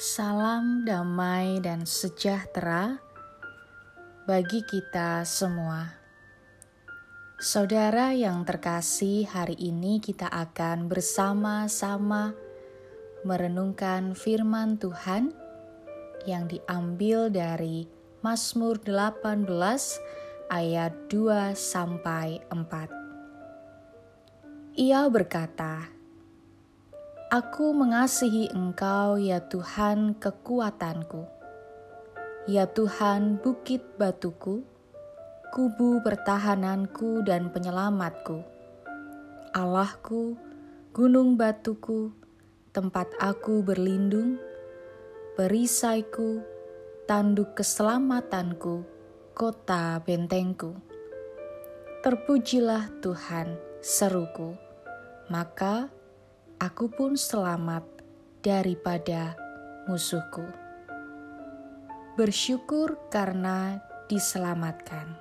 Salam damai dan sejahtera bagi kita semua. Saudara yang terkasih, hari ini kita akan bersama-sama merenungkan firman Tuhan yang diambil dari Mazmur 18 ayat 2 sampai 4. Ia berkata, Aku mengasihi Engkau ya Tuhan kekuatanku. Ya Tuhan bukit batuku, kubu pertahananku dan penyelamatku. Allahku, gunung batuku, tempat aku berlindung, perisaiku, tanduk keselamatanku, kota bentengku. Terpujilah Tuhan, seruku, maka aku pun selamat daripada musuhku. Bersyukur karena diselamatkan.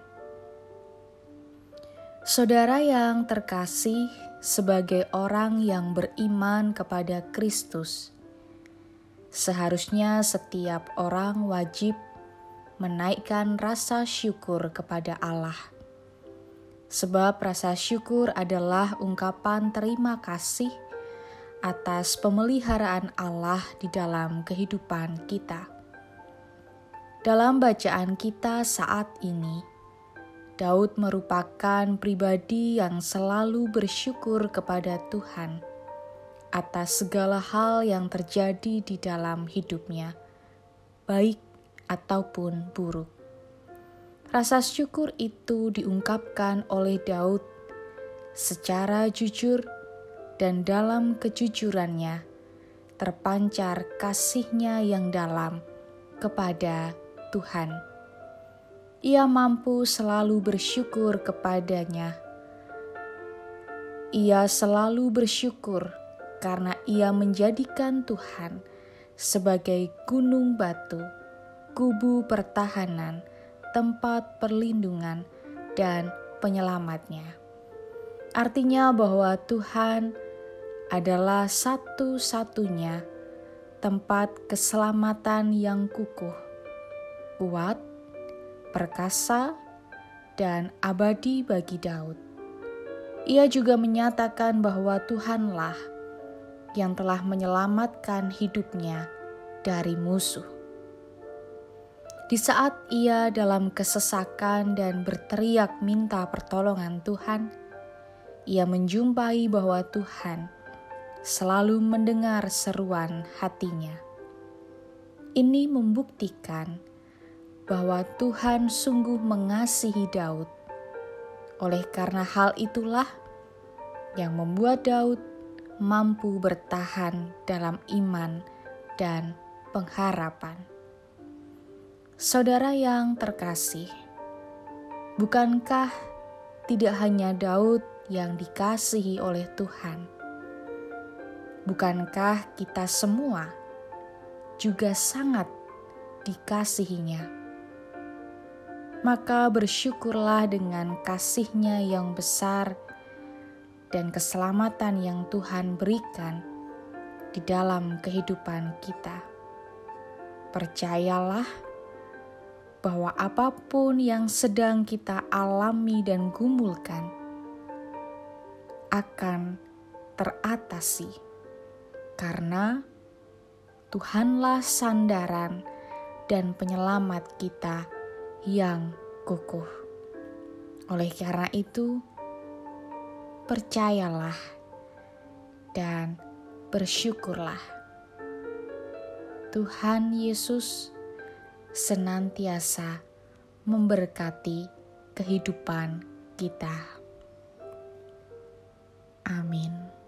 Saudara yang terkasih, sebagai orang yang beriman kepada Kristus, seharusnya setiap orang wajib menaikkan rasa syukur kepada Allah. Sebab rasa syukur adalah ungkapan terima kasih atas pemeliharaan Allah di dalam kehidupan kita. Dalam bacaan kita saat ini, Daud merupakan pribadi yang selalu bersyukur kepada Tuhan atas segala hal yang terjadi di dalam hidupnya, baik ataupun buruk. Rasa syukur itu diungkapkan oleh Daud secara jujur dan dalam kejujurannya terpancar kasihnya yang dalam kepada Tuhan. Ia mampu selalu bersyukur kepadanya. Ia selalu bersyukur karena ia menjadikan Tuhan sebagai gunung batu, kubu pertahanan, tempat perlindungan, dan penyelamatnya. Artinya bahwa Tuhan adalah satu-satunya tempat keselamatan yang kukuh, kuat, perkasa, dan abadi bagi Daud. Ia juga menyatakan bahwa Tuhanlah yang telah menyelamatkan hidupnya dari musuh. Di saat ia dalam kesesakan dan berteriak minta pertolongan Tuhan, ia menjumpai bahwa Tuhan selalu mendengar seruan hatinya. Ini membuktikan bahwa Tuhan sungguh mengasihi Daud. Oleh karena hal itulah yang membuat Daud mampu bertahan dalam iman dan pengharapan. Saudara yang terkasih, bukankah tidak hanya Daud yang dikasihi oleh Tuhan? Bukankah kita semua juga sangat dikasihinya? Maka bersyukurlah dengan kasihnya yang besar dan keselamatan yang Tuhan berikan di dalam kehidupan kita. Percayalah bahwa apa pun yang sedang kita alami dan gumulkan akan teratasi karena Tuhanlah sandaran dan penyelamat kita yang kukuh. Oleh karena itu, percayalah dan bersyukurlah. Tuhan Yesus senantiasa memberkati kehidupan kita. Amin.